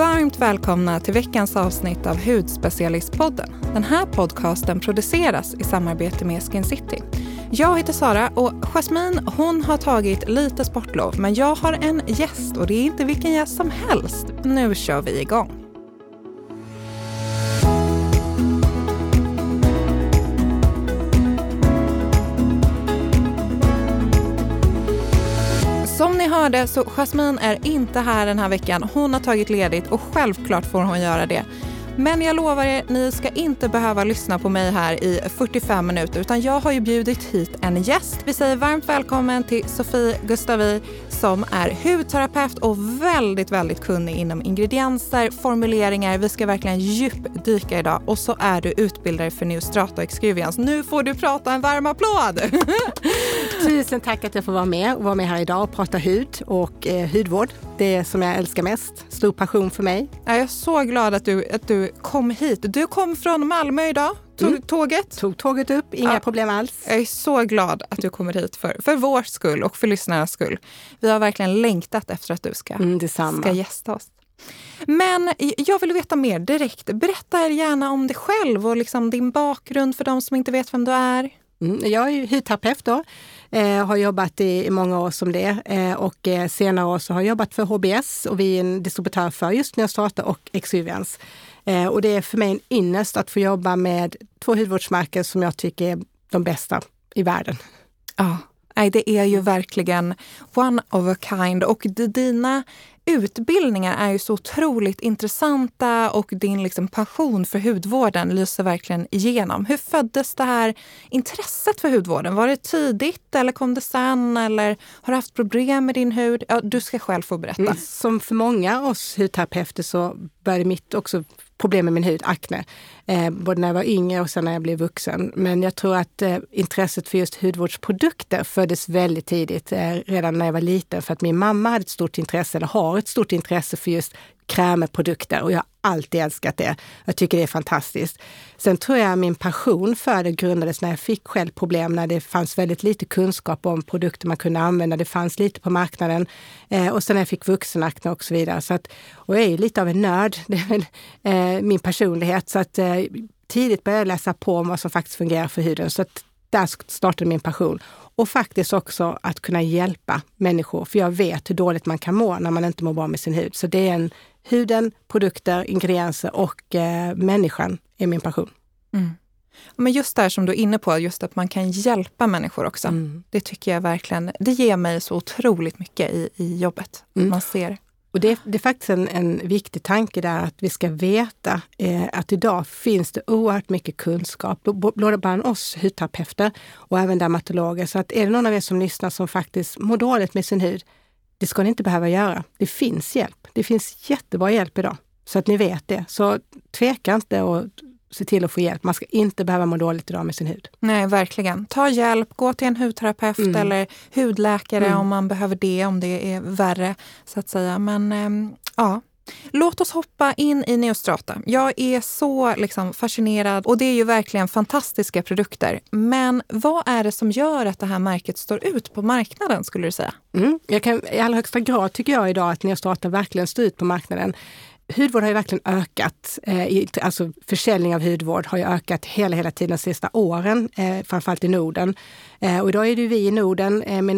varmt välkomna till veckans avsnitt av Hudspecialistpodden. Den här podcasten produceras i samarbete med Skin City. Jag heter Sara och Jasmine hon har tagit lite sportlov men jag har en gäst och det är inte vilken gäst som helst. Nu kör vi igång. Hörde så Jasmine är inte här den här veckan. Hon har tagit ledigt och självklart får hon göra det. Men jag lovar er, ni ska inte behöva lyssna på mig här i 45 minuter utan jag har ju bjudit hit en gäst. Vi säger varmt välkommen till Sofie Gustavi som är hudterapeut och väldigt, väldigt kunnig inom ingredienser, formuleringar. Vi ska verkligen djupdyka idag och så är du utbildare för Neostrata Excuvians. Nu får du prata en varm applåd! Tusen tack att jag får vara med och vara med här idag och prata hud och eh, hudvård. Det som jag älskar mest. Stor passion för mig. Jag är så glad att du, att du kom hit. Du kom från Malmö idag. Tog mm. tåget? Tog tåget upp, inga ja. problem alls. Jag är så glad att du kommer hit för, för vår skull och för lyssnarnas skull. Vi har verkligen längtat efter att du ska, mm, ska gästa oss. Men jag vill veta mer direkt. Berätta gärna om dig själv och liksom din bakgrund för de som inte vet vem du är. Mm, jag är hudterapeut då. Eh, har jobbat i, i, många år som det eh, och eh, senare år så har jag jobbat för HBS och vi är en distributör för just Neostrata och Exuvians. Eh, och det är för mig en ynnest att få jobba med två hudvårdsmärken som jag tycker är de bästa i världen. Ja, det är ju verkligen one of a kind. Och dina utbildningar är ju så otroligt intressanta och din liksom passion för hudvården lyser verkligen igenom. Hur föddes det här intresset för hudvården? Var det tidigt eller kom det sen? Eller har du haft problem med din hud? Ja, du ska själv få berätta. Mm, som för många av oss hudterapeuter så började mitt också problem med min hud, akne. Eh, både när jag var yngre och sen när jag blev vuxen. Men jag tror att eh, intresset för just hudvårdsprodukter föddes väldigt tidigt, eh, redan när jag var liten. För att min mamma hade ett stort intresse, eller har ett stort intresse för just krämprodukter och jag har alltid älskat det. Jag tycker det är fantastiskt. Sen tror jag min passion för det grundades när jag fick själv problem, när det fanns väldigt lite kunskap om produkter man kunde använda. Det fanns lite på marknaden eh, och sen när jag fick vuxenakne och så vidare. Så att, och jag är ju lite av en nörd, det är väl eh, min personlighet. Så att eh, tidigt började jag läsa på om vad som faktiskt fungerar för huden. Så att där startade min passion. Och faktiskt också att kunna hjälpa människor, för jag vet hur dåligt man kan må när man inte mår bra med sin hud. Så det är en huden, produkter, ingredienser och eh, människan är min passion. Mm. Men just det här som du är inne på, just att man kan hjälpa människor också. Mm. Det tycker jag verkligen, det ger mig så otroligt mycket i, i jobbet. Mm. Man ser. Och det, det, är faktiskt en, en viktig tanke där att vi ska veta eh, att idag finns det oerhört mycket kunskap, både bland oss hudterapeuter och även dermatologer. Så att är det någon av er som lyssnar som faktiskt mår dåligt med sin hud, det ska ni inte behöva göra. Det finns hjälp. Det finns jättebra hjälp idag. Så att ni vet det. Så tveka inte och se till att få hjälp. Man ska inte behöva må dåligt idag med sin hud. Nej, verkligen. Ta hjälp, gå till en hudterapeut mm. eller hudläkare mm. om man behöver det, om det är värre så att säga. Men ähm, ja, Låt oss hoppa in i Neostrata. Jag är så liksom fascinerad och det är ju verkligen fantastiska produkter. Men vad är det som gör att det här märket står ut på marknaden skulle du säga? Mm. Jag kan, I allra högsta grad tycker jag idag att Neostrata verkligen står ut på marknaden hudvård har ju verkligen ökat. Eh, alltså försäljning av hudvård har ju ökat hela, hela tiden de sista åren, eh, framförallt i Norden. Eh, och idag är det vi i Norden med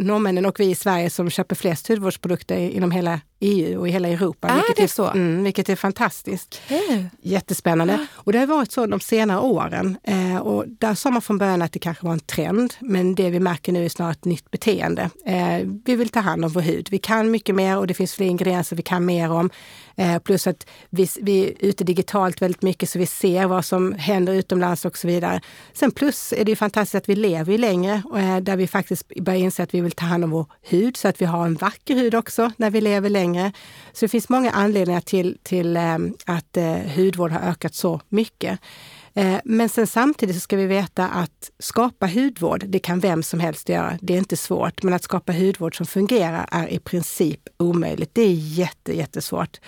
norrmännen och vi i Sverige som köper flest hudvårdsprodukter inom hela EU och i hela Europa. Är vilket det är, så? Mm, vilket är fantastiskt. Okay. Jättespännande. Och det har varit så de senare åren. Eh, och där sa man från början att det kanske var en trend, men det vi märker nu är snarare ett nytt beteende. Eh, vi vill ta hand om vår hud. Vi kan mycket mer och det finns fler ingredienser vi kan mer om. Eh, plus att vi, vi är ute digitalt väldigt mycket så vi ser vad som händer utomlands och så vidare. Sen plus är det ju fantastiskt att vi lever längre och där vi faktiskt börjar inse att vi vill ta hand om vår hud så att vi har en vacker hud också när vi lever längre. Så det finns många anledningar till, till eh, att eh, hudvård har ökat så mycket. Eh, men sen samtidigt så ska vi veta att skapa hudvård, det kan vem som helst göra. Det är inte svårt. Men att skapa hudvård som fungerar är i princip omöjligt. Det är jätte, jättesvårt.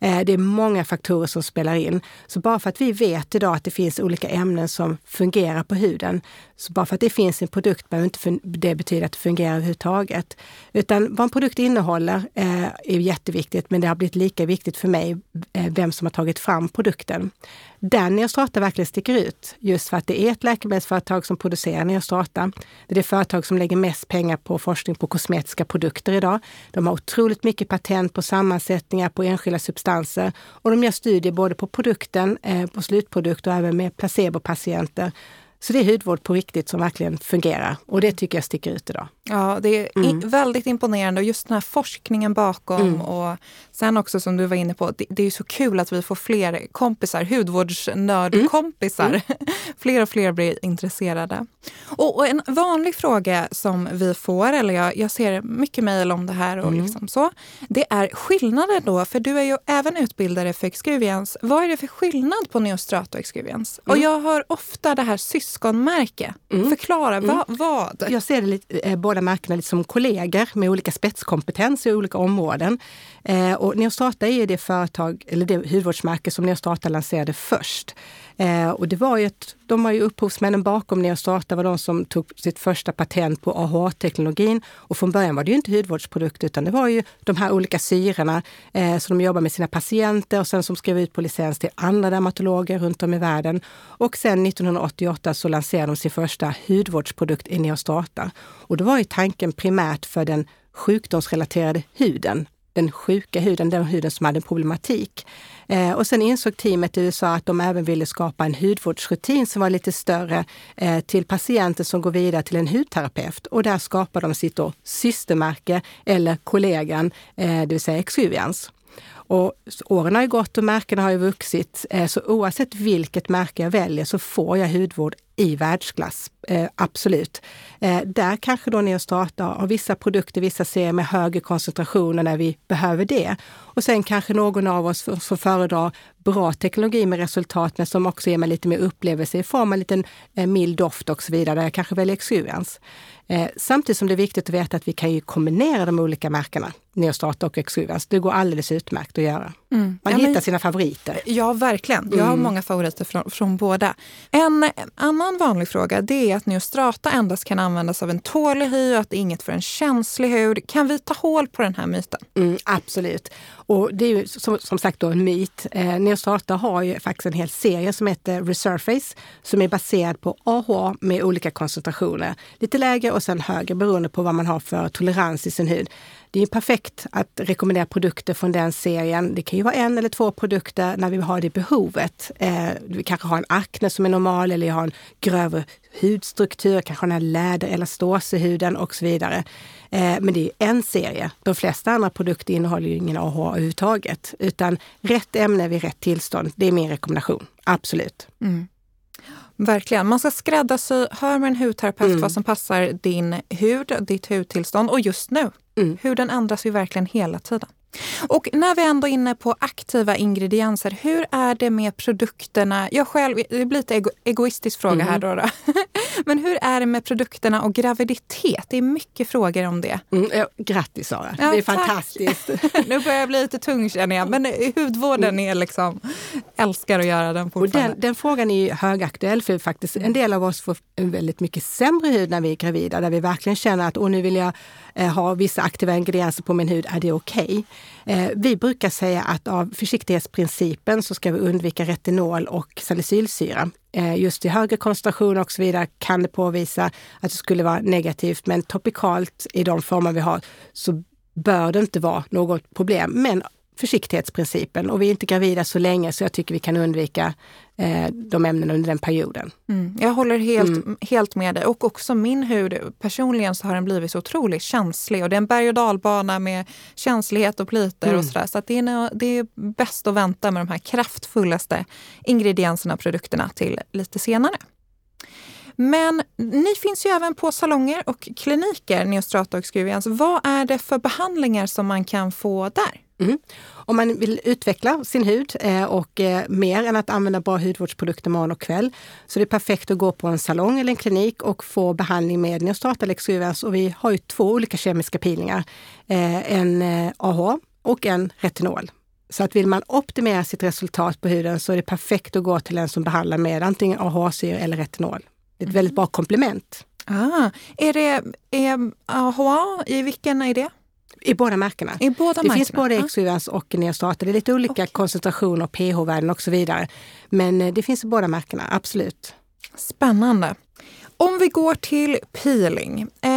Eh, det är många faktorer som spelar in. Så bara för att vi vet idag att det finns olika ämnen som fungerar på huden, så bara för att det finns en produkt behöver inte det betyda att det fungerar överhuvudtaget. Utan vad en produkt innehåller eh, är jätteviktigt, men det har blivit lika viktigt för mig vem som har tagit fram produkten. Där Neostrata verkligen sticker ut, just för att det är ett läkemedelsföretag som producerar Neostrata. Det är det företag som lägger mest pengar på forskning på kosmetiska produkter idag. De har otroligt mycket patent på sammansättningar, på enskilda substanser och de gör studier både på produkten, eh, på slutprodukt och även med placebopatienter. Så det är hudvård på riktigt som verkligen fungerar och det tycker jag sticker ut idag. Ja, det är mm. väldigt imponerande och just den här forskningen bakom mm. och sen också som du var inne på, det, det är så kul att vi får fler kompisar, hudvårdsnördkompisar. Mm. fler och fler blir intresserade. Och, och, en vanlig fråga som vi får, eller jag, jag ser mycket mejl om det här och mm. liksom så, det är skillnader då, för du är ju även utbildare för Excuvians. Vad är det för skillnad på Neostrato och Excuvians? Och mm. jag hör ofta det här syskonmärke. Förklara, va, vad? Jag ser det lite, eh, båda märkena lite som kollegor med olika spetskompetens i olika områden. Eh, och Neostrata är det företag, eller det hudvårdsmärke som Neostrata lanserade först. Eh, och det var ju ett, de var ju upphovsmännen bakom Neostrata var de som tog sitt första patent på AHA-teknologin. Och från början var det ju inte hudvårdsprodukter utan det var ju de här olika syrorna eh, som de jobbar med sina patienter och sen som skrev ut på licens till andra dermatologer runt om i världen. Och sen 1988 så lanserade de sin första hudvårdsprodukt i Neostrata. Och då var ju tanken primärt för den sjukdomsrelaterade huden den sjuka huden, den huden som hade en problematik. Eh, och sen insåg teamet i USA att de även ville skapa en hudvårdsrutin som var lite större eh, till patienter som går vidare till en hudterapeut. Och där skapar de sitt då systermärke eller kollegan, eh, det vill säga Exuvians. Och åren har ju gått och märkena har ju vuxit. Eh, så oavsett vilket märke jag väljer så får jag hudvård i världsklass. Eh, absolut. Eh, där kanske då ni har vissa produkter, vissa serier med högre koncentrationer när vi behöver det. Och sen kanske någon av oss som föredrar bra teknologi med resultat, men som också ger mig lite mer upplevelse i form av en liten eh, mild doft och så vidare. Där jag kanske väljer Exurians. Eh, samtidigt som det är viktigt att veta att vi kan ju kombinera de olika märkena, Neostrata och Exurians. Det går alldeles utmärkt att göra. Mm. Man ja, hittar men, sina favoriter. Ja, verkligen. Jag har mm. många favoriter från, från båda. En annan vanlig fråga det är att Neostrata endast kan användas av en tålig hy och att det är inget för en känslig hud. Kan vi ta hål på den här myten? Mm, absolut. Och det är ju som, som sagt då en myt. Eh, Neostrata har ju faktiskt en hel serie som heter Resurface som är baserad på AHA med olika koncentrationer. Lite lägre och sen högre beroende på vad man har för tolerans i sin hud. Det är perfekt att rekommendera produkter från den serien. Det kan ju vara en eller två produkter när vi har det behovet. Eh, vi kanske har en akne som är normal eller jag har en grövre hudstruktur, kanske har läder eller ståsehuden och så vidare. Eh, men det är en serie. De flesta andra produkter innehåller ju ingen AHA överhuvudtaget. Utan rätt ämne vid rätt tillstånd, det är min rekommendation. Absolut. Mm. Verkligen. Man ska skräddarsy, hör med en hudterapeut mm. vad som passar din hud, ditt hudtillstånd och just nu. Mm. Huden ändras ju verkligen hela tiden. Och när vi ändå är inne på aktiva ingredienser, hur är det med produkterna? Jag själv, det blir lite ego, egoistisk fråga mm. här då, då. Men hur är det med produkterna och graviditet? Det är mycket frågor om det. Mm, ja, grattis Sara, ja, det är tack. fantastiskt. nu börjar jag bli lite tung känner jag, men hudvården mm. är liksom, älskar att göra den fortfarande. Och den, den frågan är ju högaktuell för faktiskt en del av oss får väldigt mycket sämre hud när vi är gravida, där vi verkligen känner att nu vill jag eh, ha vissa aktiva ingredienser på min hud, är det okej? Okay? Eh, vi brukar säga att av försiktighetsprincipen så ska vi undvika retinol och salicylsyra. Eh, just i högre koncentrationer och så vidare kan det påvisa att det skulle vara negativt, men topikalt i de former vi har så bör det inte vara något problem. Men försiktighetsprincipen och vi är inte gravida så länge så jag tycker vi kan undvika eh, de ämnena under den perioden. Mm, jag håller helt, mm. helt med dig och också min hud, personligen så har den blivit så otroligt känslig och det är en berg och dalbana med känslighet och pliter mm. och sådär. Så att det, är, det är bäst att vänta med de här kraftfullaste ingredienserna och produkterna till lite senare. Men ni finns ju även på salonger och kliniker, Neostrata och Skruvians. Vad är det för behandlingar som man kan få där? Mm. Om man vill utveckla sin hud eh, och eh, mer än att använda bra hudvårdsprodukter morgon och kväll så det är perfekt att gå på en salong eller en klinik och få behandling med Neostrata Lexuvens. Och vi har ju två olika kemiska peelingar. Eh, en AH och en retinol. Så att vill man optimera sitt resultat på huden så är det perfekt att gå till en som behandlar med antingen AHA-syra eller retinol. Det är ett väldigt bra komplement. Ah, är det är AHA, i vilken är det? I båda märkena. I båda det märkena. finns både Exuvans och Neostrata. Det är lite olika okay. koncentrationer, pH-värden och så vidare. Men eh, det finns i båda märkena, absolut. Spännande. Om vi går till peeling. Eh,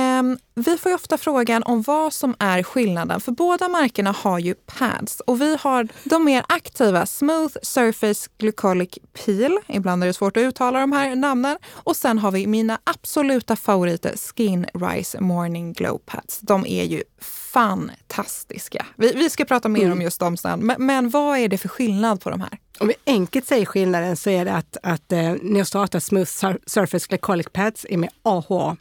vi får ju ofta frågan om vad som är skillnaden, för båda märkena har ju pads och vi har de mer aktiva Smooth Surface Glycolic Peel. Ibland är det svårt att uttala de här namnen. Och sen har vi mina absoluta favoriter Skin Rise Morning Glow Pads. De är ju fantastiska. Vi, vi ska prata mer mm. om just dem sen. Men, men, vad är det för skillnad på de här? Om vi enkelt säger skillnaden så är det att, att eh, Neostrata Smooth Surface Glycolic Pads är med AHA.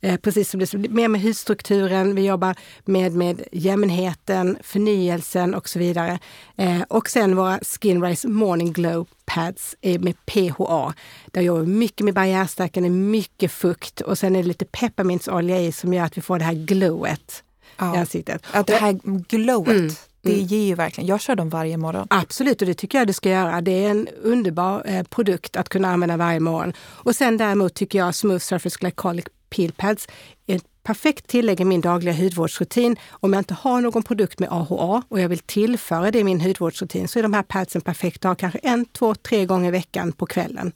Eh, precis som det är mer med hudstrukturen, vi jobbar med, med jämnheten, förnyelsen och så vidare. Eh, och sen våra Skin Rise Morning Glow Pads är med PHA. Där jobbar vi mycket med barriärstärkande, mycket fukt och sen är det lite pepparmintsolja i som gör att vi får det här glowet ja. i ansiktet. Att det här glowet. Mm. Det mm. ger ju verkligen, jag kör dem varje morgon. Absolut, och det tycker jag du ska göra. Det är en underbar eh, produkt att kunna använda varje morgon. Och sen däremot tycker jag Smooth Surface Glycolic Peel Pads är ett perfekt tillägg i min dagliga hudvårdsrutin. Om jag inte har någon produkt med AHA och jag vill tillföra det i min hudvårdsrutin så är de här padsen perfekta att ha kanske en, två, tre gånger i veckan på kvällen.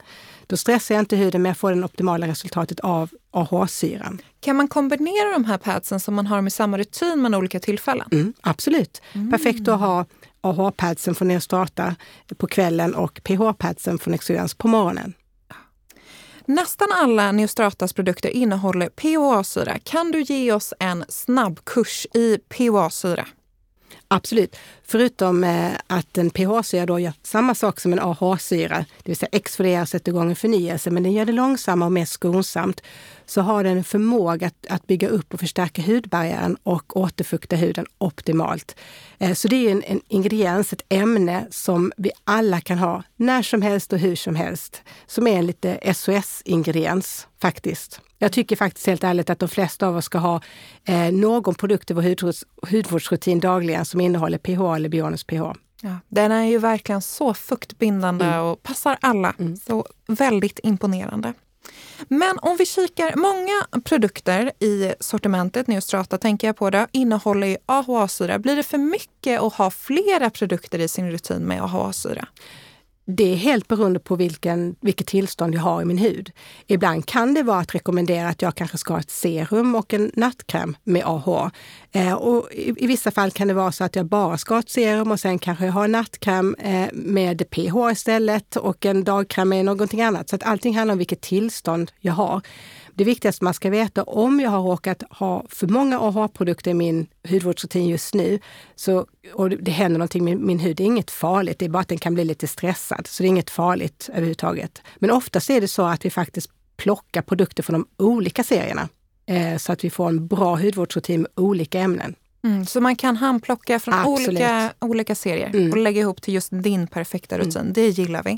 Då stressar jag inte huden men jag får det optimala resultatet av AHA-syran. Kan man kombinera de här padsen som man har med samma rutin med olika tillfällen? Mm, absolut. Mm. Perfekt att ha AHA-padsen från Neostrata på kvällen och PH-padsen från Exurians på morgonen. Nästan alla Neostratas produkter innehåller PHA-syra. Kan du ge oss en snabbkurs i PHA-syra? Absolut. Förutom eh, att en pH-syra då gör samma sak som en AH-syra, det vill säga exfolierar och sätter igång en förnyelse, men den gör det långsammare och mer skonsamt, så har den en förmåga att, att bygga upp och förstärka hudbarriären och återfukta huden optimalt. Eh, så det är en, en ingrediens, ett ämne som vi alla kan ha när som helst och hur som helst, som är en lite SOS-ingrediens faktiskt. Jag tycker faktiskt helt ärligt att de flesta av oss ska ha eh, någon produkt i vår hudvårds, hudvårdsrutin dagligen som innehåller pH eller Bionus pH. Ja, den är ju verkligen så fuktbindande mm. och passar alla. Mm. Så väldigt imponerande. Men om vi kikar, många produkter i sortimentet, Neostrata tänker jag på det, innehåller ju AHA-syra. Blir det för mycket att ha flera produkter i sin rutin med AHA-syra? Det är helt beroende på vilken, vilket tillstånd jag har i min hud. Ibland kan det vara att rekommendera att jag kanske ska ha ett serum och en nattkräm med AH. Eh, och i, i, vissa fall kan det vara så att jag bara ska ha ett serum och sen kanske jag har en nattkräm eh, med PH istället och en dagkräm med någonting annat. Så att allting handlar om vilket tillstånd jag har. Det viktigaste man ska veta om jag har råkat ha för många AHA-produkter i min hudvårdsrutin just nu så, och det händer någonting med min hud, det är inget farligt. Det är bara att den kan bli lite stressad. Så det är inget farligt överhuvudtaget. Men oftast är det så att vi faktiskt plockar produkter från de olika serierna eh, så att vi får en bra hudvårdsrutin med olika ämnen. Mm, så man kan handplocka från olika, olika serier mm. och lägga ihop till just din perfekta rutin. Mm. Det gillar vi.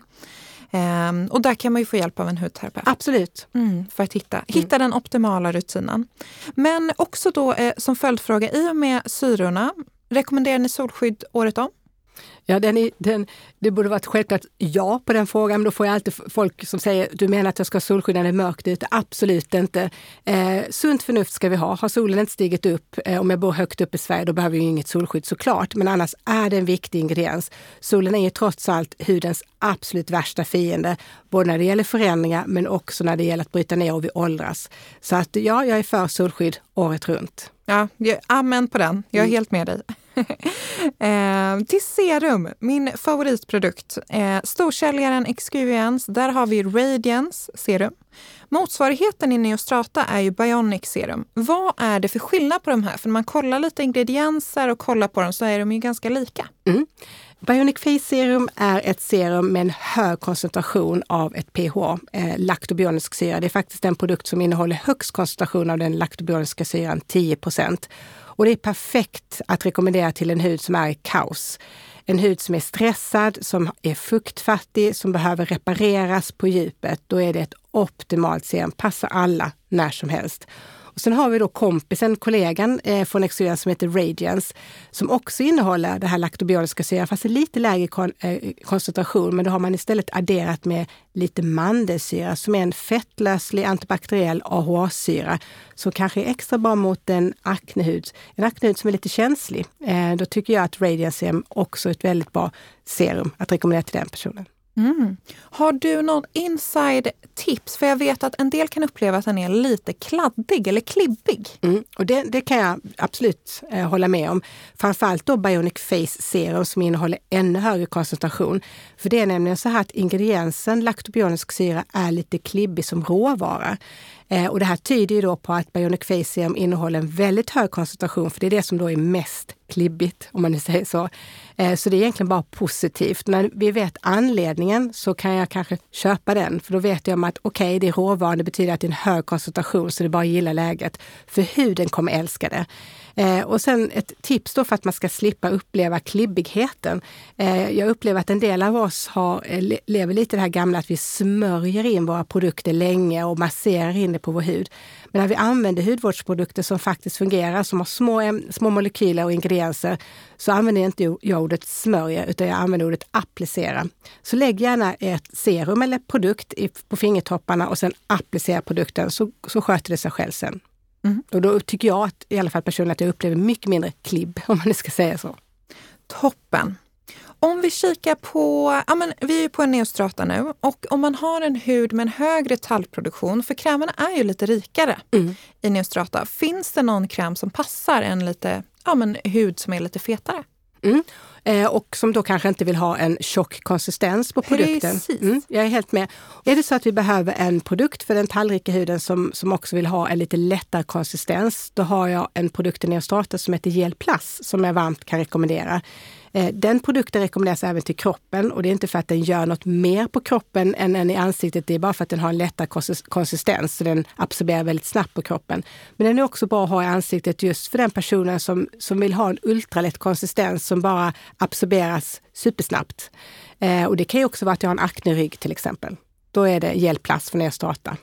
Um, och där kan man ju få hjälp av en hudterapeut. Absolut. Mm, för att hitta, hitta mm. den optimala rutinen. Men också då eh, som följdfråga, i och med syrorna, rekommenderar ni solskydd året om? Ja, den är, den, det borde varit självklart ja på den frågan, men då får jag alltid folk som säger du menar att jag ska ha solskydd när det är mörkt ute? Absolut inte. Eh, sunt förnuft ska vi ha. Har solen inte stigit upp, eh, om jag bor högt upp i Sverige, då behöver jag inget solskydd såklart. Men annars är det en viktig ingrediens. Solen är ju trots allt hudens absolut värsta fiende, både när det gäller förändringar men också när det gäller att bryta ner och vi åldras. Så att ja, jag är för solskydd året runt. Ja, amen på den. Jag är mm. helt med dig. eh, till serum, min favoritprodukt. Eh, storsäljaren Experience, där har vi Radiance serum. Motsvarigheten i Neostrata är ju Bionic serum. Vad är det för skillnad på de här? För när man kollar lite ingredienser och kollar på dem så är de ju ganska lika. Mm. Bionic Face Serum är ett serum med en hög koncentration av ett pH, eh, laktobionisk syra. Det är faktiskt den produkt som innehåller högst koncentration av den laktobioniska syran, 10 Och det är perfekt att rekommendera till en hud som är i kaos. En hud som är stressad, som är fuktfattig, som behöver repareras på djupet. Då är det ett optimalt serum. Passar alla när som helst. Och sen har vi då kompisen, kollegan eh, från Exogen som heter Radiance som också innehåller det här laktobioniska syran fast i lite lägre kon eh, koncentration. Men då har man istället adderat med lite mandelsyra som är en fettlöslig antibakteriell AHA-syra som kanske är extra bra mot en aknehud, en aknehud som är lite känslig. Eh, då tycker jag att Radiance är också är ett väldigt bra serum att rekommendera till den personen. Mm. Har du någon inside tips? För jag vet att en del kan uppleva att den är lite kladdig eller klibbig. Mm. Och det, det, kan jag absolut eh, hålla med om. Framförallt då Bionic Face Serum som innehåller ännu högre koncentration. För det är nämligen så här att ingrediensen laktobionisk syra är lite klibbig som råvara. Eh, och det här tyder ju då på att Bionic Facium innehåller en väldigt hög koncentration, för det är det som då är mest klibbigt, om man nu säger så. Eh, så det är egentligen bara positivt. När vi vet anledningen så kan jag kanske köpa den, för då vet jag om att okej, okay, det är råvaran, det betyder att det är en hög koncentration, så det är bara att gilla läget. För huden kommer älska det. Eh, och sen ett tips då för att man ska slippa uppleva klibbigheten. Eh, jag upplever att en del av oss har, eh, lever lite det här gamla att vi smörjer in våra produkter länge och masserar in det på vår hud. Men när vi använder hudvårdsprodukter som faktiskt fungerar, som har små, små molekyler och ingredienser, så använder jag inte jag ordet smörja utan jag använder ordet applicera. Så lägg gärna ett serum eller produkt på fingertopparna och sen applicera produkten så, så sköter det sig själv sen. Mm. Och då tycker jag att, i alla fall personligen att jag upplever mycket mindre klibb, om man nu ska säga så. Toppen! Om vi kikar på, ja men vi är på en neostrata nu och om man har en hud med en högre tallproduktion, för krämerna är ju lite rikare mm. i neostrata. Finns det någon kräm som passar en lite, ja men hud som är lite fetare? Mm. Eh, och som då kanske inte vill ha en tjock konsistens på produkten. Mm, jag är helt med. Är det så att vi behöver en produkt för den tallrika huden som, som också vill ha en lite lättare konsistens, då har jag en produkt i Neostrata som heter Gel Plus som jag varmt kan rekommendera. Eh, den produkten rekommenderas även till kroppen och det är inte för att den gör något mer på kroppen än, än i ansiktet. Det är bara för att den har en lättare konsistens så den absorberar väldigt snabbt på kroppen. Men den är också bra att ha i ansiktet just för den personen som, som vill ha en ultralätt konsistens som bara absorberas supersnabbt. Eh, och det kan ju också vara att jag har en aknerygg till exempel. Då är det hjälpplast från er starta.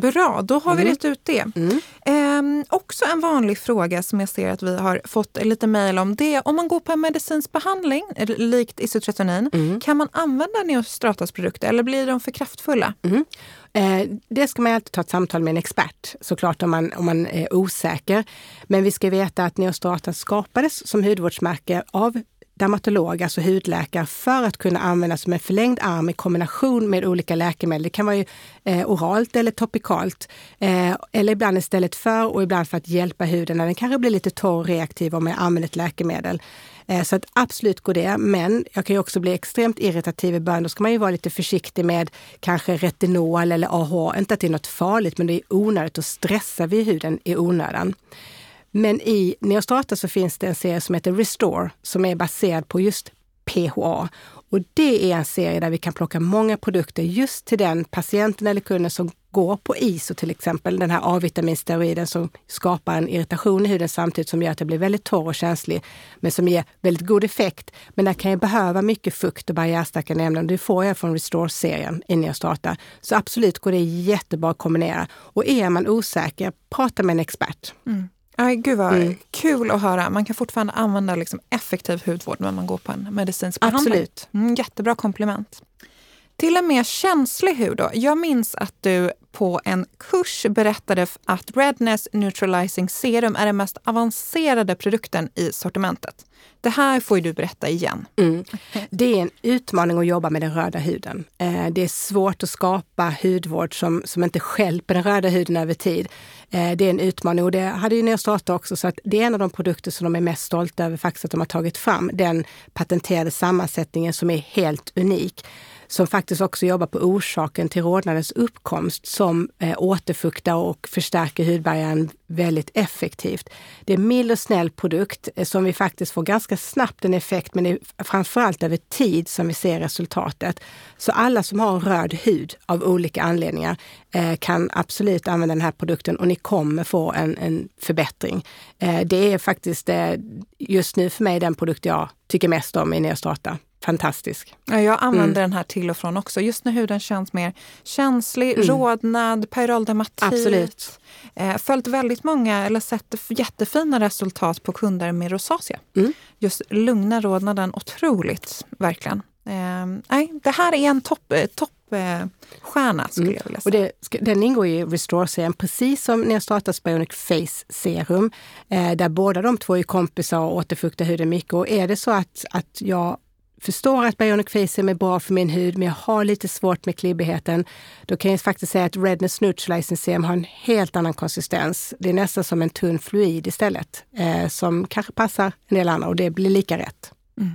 Bra, då har vi mm. rätt ut det. Mm. Eh, också en vanlig fråga som jag ser att vi har fått lite mejl om. Det om man går på en medicinsk behandling, likt isotretinoin, mm. kan man använda Neostratas produkter eller blir de för kraftfulla? Mm. Eh, det ska man alltid ta ett samtal med en expert såklart om man, om man är osäker. Men vi ska veta att Neostrata skapades som hudvårdsmärke av dermatolog, alltså hudläkare, för att kunna användas som en förlängd arm i kombination med olika läkemedel. Det kan vara ju, eh, oralt eller topikalt. Eh, eller ibland istället för och ibland för att hjälpa huden när den kanske blir lite torr och reaktiv om jag använder ett läkemedel. Eh, så att absolut går det. Men jag kan ju också bli extremt irritativ i början. Då ska man ju vara lite försiktig med kanske retinol eller AH. Inte att det är något farligt, men det är onödigt att stressa vid huden i onödan. Men i Neostrata så finns det en serie som heter Restore som är baserad på just PHA. Och det är en serie där vi kan plocka många produkter just till den patienten eller kunden som går på ISO till exempel, den här A-vitaminsteroiden som skapar en irritation i huden samtidigt som gör att det blir väldigt torr och känslig, men som ger väldigt god effekt. Men där kan jag behöva mycket fukt och barriärstärkande ämnen. Det får jag från Restore-serien innan jag startar. Så absolut går det jättebra att kombinera. Och är man osäker, prata med en expert. Mm. Aj, gud vad mm. kul att höra. Man kan fortfarande använda liksom effektiv hudvård när man går på en medicinsk behandling. Absolut. Mm, jättebra komplement. Till en mer känslig hud då. Jag minns att du på en kurs berättade att Redness Neutralizing Serum är den mest avancerade produkten i sortimentet. Det här får du berätta igen. Mm. Det är en utmaning att jobba med den röda huden. Eh, det är svårt att skapa hudvård som, som inte skälper den röda huden över tid. Eh, det är en utmaning och det hade ju Neostrata också. Så att det är en av de produkter som de är mest stolta över faktiskt att de har tagit fram. Den patenterade sammansättningen som är helt unik som faktiskt också jobbar på orsaken till rodnadens uppkomst som eh, återfuktar och förstärker hudbarriären väldigt effektivt. Det är en mild och snäll produkt eh, som vi faktiskt får ganska snabbt en effekt, men det är framförallt över tid som vi ser resultatet. Så alla som har röd hud av olika anledningar eh, kan absolut använda den här produkten och ni kommer få en, en förbättring. Eh, det är faktiskt eh, just nu för mig den produkt jag tycker mest om i Neostrata fantastisk. Ja, jag använder mm. den här till och från också. Just när huden känns mer känslig, mm. rodnad, periodermatit. Absolut. Eh, följt väldigt många, eller sett jättefina resultat på kunder med rosacea. Mm. Just lugna rodnaden otroligt, verkligen. Eh, nej, det här är en topp top, eh, stjärna skulle mm. jag vilja säga. Och det, den ingår i Restore-serien, precis som Neostratas Bionic Face Serum, eh, där båda de två är kompisar och återfuktar huden mycket. Och är det så att, att jag förstår att Bionic Facem är bra för min hud, men jag har lite svårt med klibbigheten. Då kan jag faktiskt säga att Redness Neutralizing Serum har en helt annan konsistens. Det är nästan som en tunn fluid istället, eh, som kanske passar en del andra och det blir lika rätt. Mm.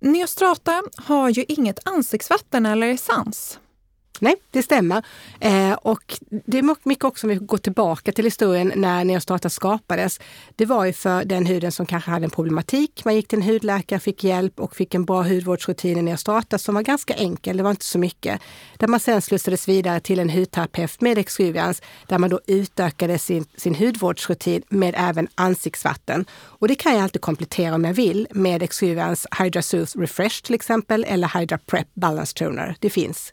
Neostrata har ju inget ansiktsvatten eller essens. Nej, det stämmer. Eh, och det är mycket också om vi går tillbaka till historien när Neostrata skapades. Det var ju för den huden som kanske hade en problematik. Man gick till en hudläkare, fick hjälp och fick en bra hudvårdsrutin i Neostrata som var ganska enkel, det var inte så mycket. Där man sen slussades vidare till en hudterapeut med Exuvians där man då utökade sin, sin hudvårdsrutin med även ansiktsvatten. Och det kan jag alltid komplettera om jag vill med Exuvians Hydra Sooth Refresh till exempel eller Hydra Prep Balance Toner. Det finns.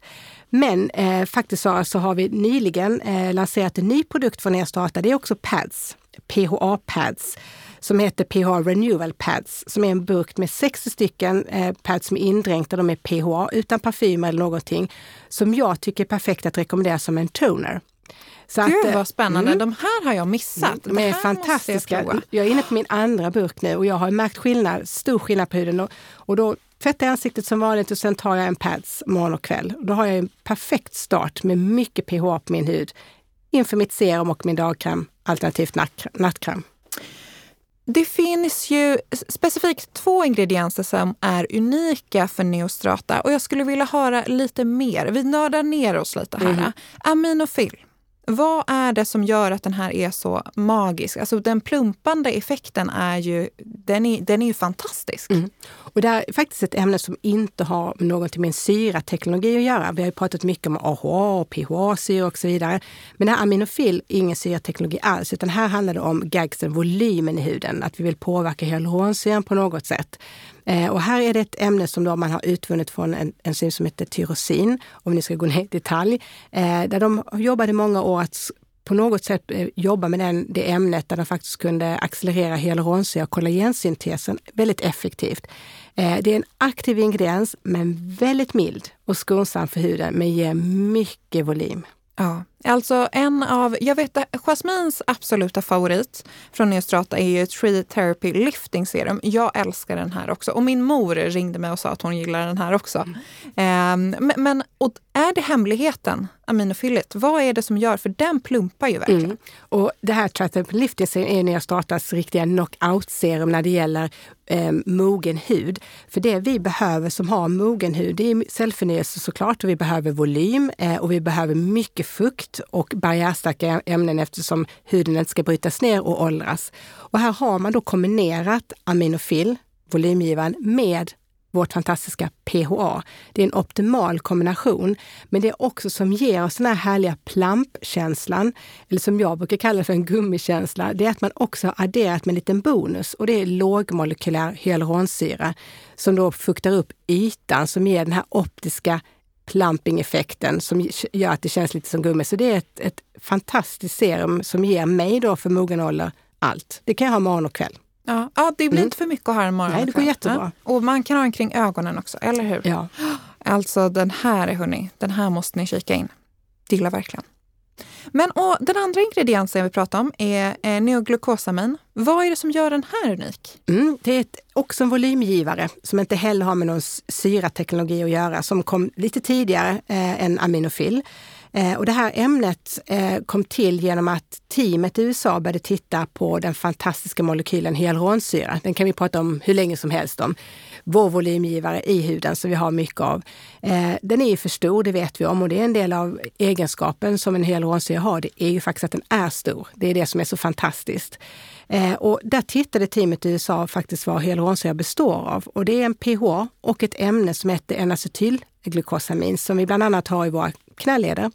Men eh, faktiskt så, så har vi nyligen eh, lanserat en ny produkt från Neostrata. Det är också pads, PHA-pads som heter PHA Renewal Pads som är en burk med 60 stycken eh, pads som är indränkta de är PHA utan parfym eller någonting. Som jag tycker är perfekt att rekommendera som en toner. Så Gud att, eh, vad spännande, mm, de här har jag missat. De är fantastiska. Jag, jag, är inne på min andra burk nu och jag har märkt skillnad, stor skillnad på huden. Och, och då tvättar jag ansiktet som vanligt och sen tar jag en pads morgon och kväll. Då har jag en perfekt start med mycket pH på min hud inför mitt serum och min dagkräm alternativt nattkräm. Det finns ju specifikt två ingredienser som är unika för Neostrata och jag skulle vilja höra lite mer. Vi nördar ner oss lite här. Mm. Aminofil. Vad är det som gör att den här är så magisk? Alltså den plumpande effekten är ju, den är, den är ju fantastisk. Mm. Och det är faktiskt ett ämne som inte har någonting med syrateknologi att göra. Vi har ju pratat mycket om AHA och PHA-syra och så vidare. Men det här aminofil är ingen syrateknologi alls, utan här handlar det om gagsen, volymen i huden. Att vi vill påverka hyaluronsyran på något sätt. Eh, och här är det ett ämne som då man har utvunnit från en enzym som heter tyrosin, om ni ska gå ner i detalj. Eh, där de jobbade många år att på något sätt eh, jobba med den, det ämnet där de faktiskt kunde accelerera hyaluronsyra och kollagensyntesen väldigt effektivt. Det är en aktiv ingrediens men väldigt mild och skonsam för huden men ger mycket volym. Ja, alltså en av, jag vet Jasmins absoluta favorit från Neostrata är ju Tree Therapy Lifting Serum. Jag älskar den här också och min mor ringde mig och sa att hon gillar den här också. Mm. Um, men och är det hemligheten, aminofyllet? Vad är det som gör, för den plumpar ju verkligen. Mm. Och det här Tree Therapy Lifting Serum är Neostratas riktiga knockout-serum när det gäller eh, mogen hud. För det vi behöver som har mogen hud, det är cellförnyelse såklart och vi behöver volym eh, och vi behöver mycket fukt och barriärstarka ämnen eftersom huden inte ska brytas ner och åldras. Och här har man då kombinerat aminofil, volymgivaren, med vårt fantastiska PHA. Det är en optimal kombination, men det är också som ger oss den här härliga plampkänslan, eller som jag brukar kalla för en gummikänsla, det är att man också har adderat med en liten bonus och det är lågmolekylär hyaluronsyra som då fuktar upp ytan som ger den här optiska plumping-effekten som gör att det känns lite som gummi. Så det är ett, ett fantastiskt serum som ger mig då för mogen ålder allt. Det kan jag ha morgon och kväll. Ja, ja det blir mm. inte för mycket att ha en morgon Nej, det går jättebra. Ja. Och man kan ha den kring ögonen också, eller hur? Ja. Alltså den här, hörni, den här måste ni kika in. Gillar verkligen. Men och den andra ingrediensen vi pratar om är eh, neoglukosamin. Vad är det som gör den här unik? Mm, det är ett, också en volymgivare som inte heller har med någon syrateknologi att göra, som kom lite tidigare eh, än aminofil. Eh, och det här ämnet eh, kom till genom att teamet i USA började titta på den fantastiska molekylen hyaluronsyra. Den kan vi prata om hur länge som helst om. Vår volymgivare i huden som vi har mycket av. Eh, den är ju för stor, det vet vi om och det är en del av egenskapen som en hyaluronsyra har. Det är ju faktiskt att den är stor. Det är det som är så fantastiskt. Eh, och där tittade teamet i USA faktiskt vad hyaluronsyra består av. Och det är en pH och ett ämne som heter glukosamin som vi bland annat har i våra knäleder.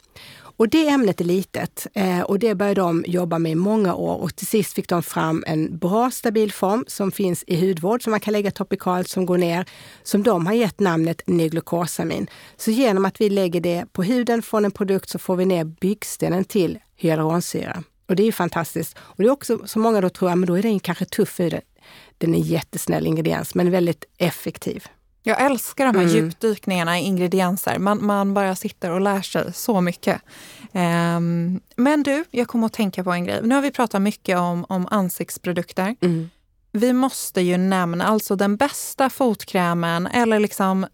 Och det ämnet är litet eh, och det började de jobba med i många år och till sist fick de fram en bra stabil form som finns i hudvård som man kan lägga topikalt som går ner, som de har gett namnet nyglukosamin. Så genom att vi lägger det på huden från en produkt så får vi ner byggstenen till hyaluronsyra. Och det är ju fantastiskt. Och det är också så många då tror, att då är den kanske tuff i. Den är en jättesnäll ingrediens men väldigt effektiv. Jag älskar de här mm. djupdykningarna i ingredienser. Man, man bara sitter och lär sig så mycket. Um, men du, jag kommer att tänka på en grej. Nu har vi pratat mycket om, om ansiktsprodukter. Mm. Vi måste ju nämna alltså den bästa fotkrämen eller liksom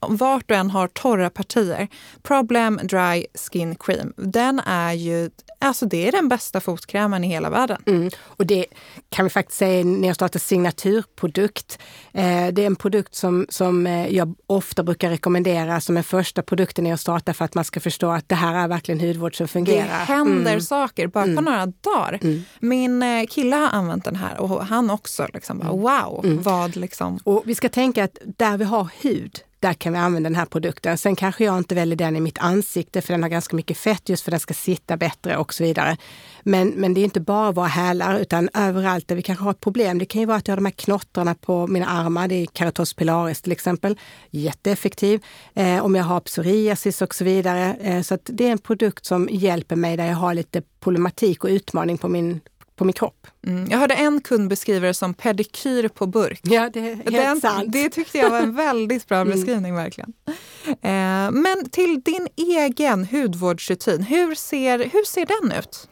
vart du än har torra partier. Problem Dry Skin Cream. Den är ju, alltså det är den bästa fotkrämen i hela världen. Mm. Och det kan vi faktiskt säga är Neostratas signaturprodukt. Eh, det är en produkt som, som eh, jag ofta brukar rekommendera som en första produkt i Neostrata för att man ska förstå att det här är verkligen hudvård som fungerar. Det händer mm. saker bara på mm. några dagar. Mm. Min eh, kille har använt den här och han också. Liksom mm. wow, vad liksom... Och vi ska tänka att där vi har hud, där kan vi använda den här produkten. Sen kanske jag inte väljer den i mitt ansikte för den har ganska mycket fett just för att den ska sitta bättre och så vidare. Men, men det är inte bara våra hälar utan överallt där vi kanske har ett problem. Det kan ju vara att jag har de här knottrarna på mina armar. Det är Keratos pilaris till exempel. Jätteeffektiv. Eh, om jag har psoriasis och så vidare. Eh, så det är en produkt som hjälper mig där jag har lite problematik och utmaning på min på min kropp. Mm. Jag hörde en kund beskriva det som pedikyr på burk. Ja, det är helt Den, sant. Det tyckte jag var en väldigt bra mm. beskrivning. verkligen. Eh, men till din egen hudvårdsrutin, hur ser, hur ser den ut?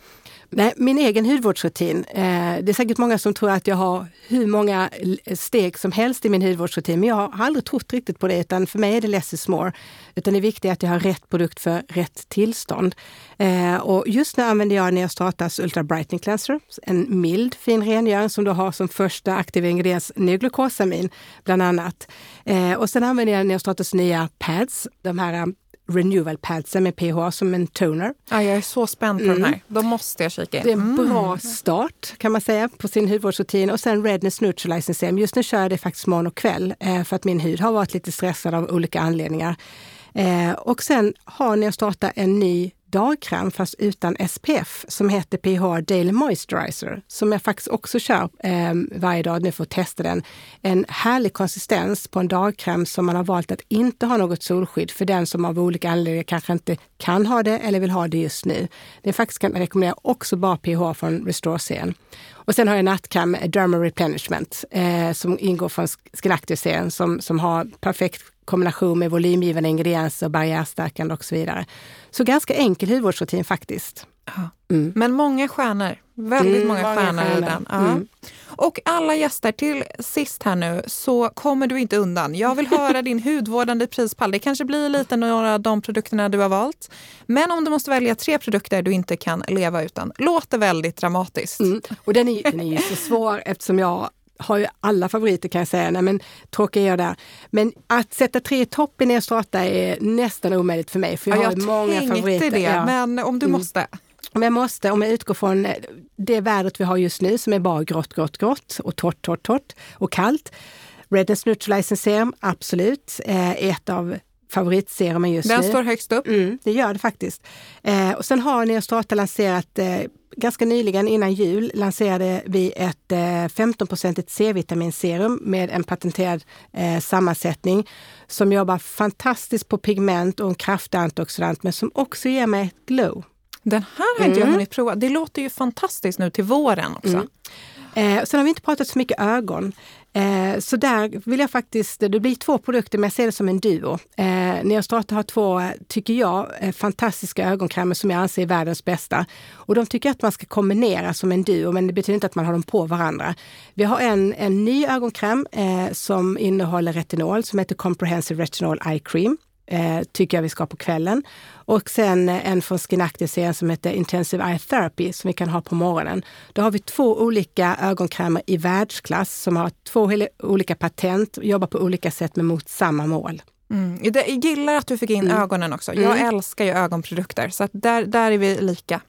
Nej, min egen hudvårdsrutin. Eh, det är säkert många som tror att jag har hur många steg som helst i min hudvårdsrutin, men jag har aldrig trott riktigt på det, utan för mig är det less is more. Utan det viktiga är att jag har rätt produkt för rätt tillstånd. Eh, och just nu använder jag Neostratas Ultra Brightening Cleanser, en mild fin rengöring som då har som första aktiva ingrediens neoglukosamin bland annat. Eh, och sen använder jag Neostratas nya pads, de här Renewal Padsen med PH som en toner. Ja, jag är så spänd på mm. den här. Då måste jag kika in. Det är en mm. bra start kan man säga på sin hudvårdsrutin. Och sen Redness Neutralizing Serum. Just nu kör jag det faktiskt morgon och kväll eh, för att min hud har varit lite stressad av olika anledningar. Eh, och sen har ni att starta en ny dagkräm fast utan SPF som heter PH Daily Moisturizer som jag faktiskt också kör eh, varje dag nu för att testa den. En härlig konsistens på en dagkräm som man har valt att inte ha något solskydd för den som av olika anledningar kanske inte kan ha det eller vill ha det just nu. Det faktiskt kan jag rekommendera också bara PH från Restore Serien. Och sen har jag nattkräm Derma Replenishment eh, som ingår från Skinactive-serien som, som har perfekt kombination med volymgivande ingredienser, barriärstärkande och så vidare. Så ganska enkel hudvårdsrutin faktiskt. Mm. Men många stjärnor. Väldigt mm, många, stjärnor, stjärnor. i den. Ja. Mm. Och alla gäster, till sist här nu så kommer du inte undan. Jag vill höra din hudvårdande prispall. Det kanske blir lite några av de produkterna du har valt. Men om du måste välja tre produkter du inte kan leva utan. Låter väldigt dramatiskt. Mm. Och den är, den är ju så svår eftersom jag har ju alla favoriter kan jag säga. Nej, men tråkig är jag där. Men att sätta tre i topp i Neostrata är nästan omöjligt för mig. För jag, ja, jag har många favoriter. det, ja. men om du mm. måste? Om jag måste, om jag utgår från det vädret vi har just nu som är bara grått, grått, grått och torrt, torrt, torrt och kallt. Redness Neutralizing Serum, absolut. Eh, ett av favoritserumen just Den nu. Den står högst upp? Mm, det gör det faktiskt. Eh, och sen har Neostrata lanserat eh, ganska nyligen innan jul lanserade vi ett eh, 15-procentigt C-vitaminserum med en patenterad eh, sammansättning som jobbar fantastiskt på pigment och en kraftig antioxidant men som också ger mig ett glow. Den här har inte mm. jag hunnit prova. Det låter ju fantastiskt nu till våren också. Mm. Eh, sen har vi inte pratat så mycket ögon. Eh, så där vill jag faktiskt, det blir två produkter men jag ser det som en duo. Eh, Neostrata har två, tycker jag, eh, fantastiska ögonkrämer som jag anser är världens bästa. Och de tycker jag att man ska kombinera som en duo men det betyder inte att man har dem på varandra. Vi har en, en ny ögonkräm eh, som innehåller retinol som heter Comprehensive Retinol Eye Cream eh, tycker jag vi ska ha på kvällen. Och sen en från Skinacti-serien som heter Intensive Eye Therapy som vi kan ha på morgonen. Då har vi två olika ögonkrämer i världsklass som har två olika patent, jobbar på olika sätt men mot samma mål. Mm. Jag gillar att du fick in mm. ögonen också. Jag mm. älskar ju ögonprodukter så där, där är vi lika.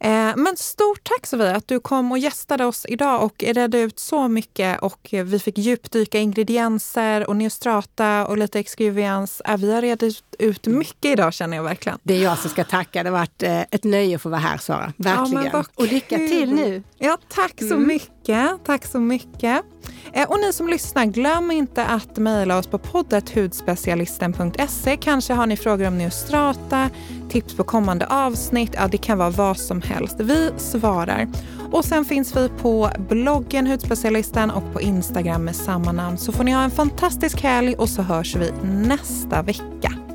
Eh, men stort tack Sofia att du kom och gästade oss idag och redde ut så mycket och vi fick djupdyka ingredienser och neostrata och lite exkuvians. Eh, vi har redit ut mycket idag känner jag verkligen. Det är jag som ska tacka. Det har varit eh, ett nöje att få vara här Sara. Verkligen. Ja, och lycka till nu. Ja, tack så mm mycket. Tack så mycket. Eh, och ni som lyssnar, glöm inte att mejla oss på poddet hudspecialisten.se. Kanske har ni frågor om neostrata, tips på kommande avsnitt. Ja, det kan vara vad som helst. Vi svarar. Och sen finns vi på bloggen Hudspecialisten och på Instagram med samma namn. Så får ni ha en fantastisk helg och så hörs vi nästa vecka.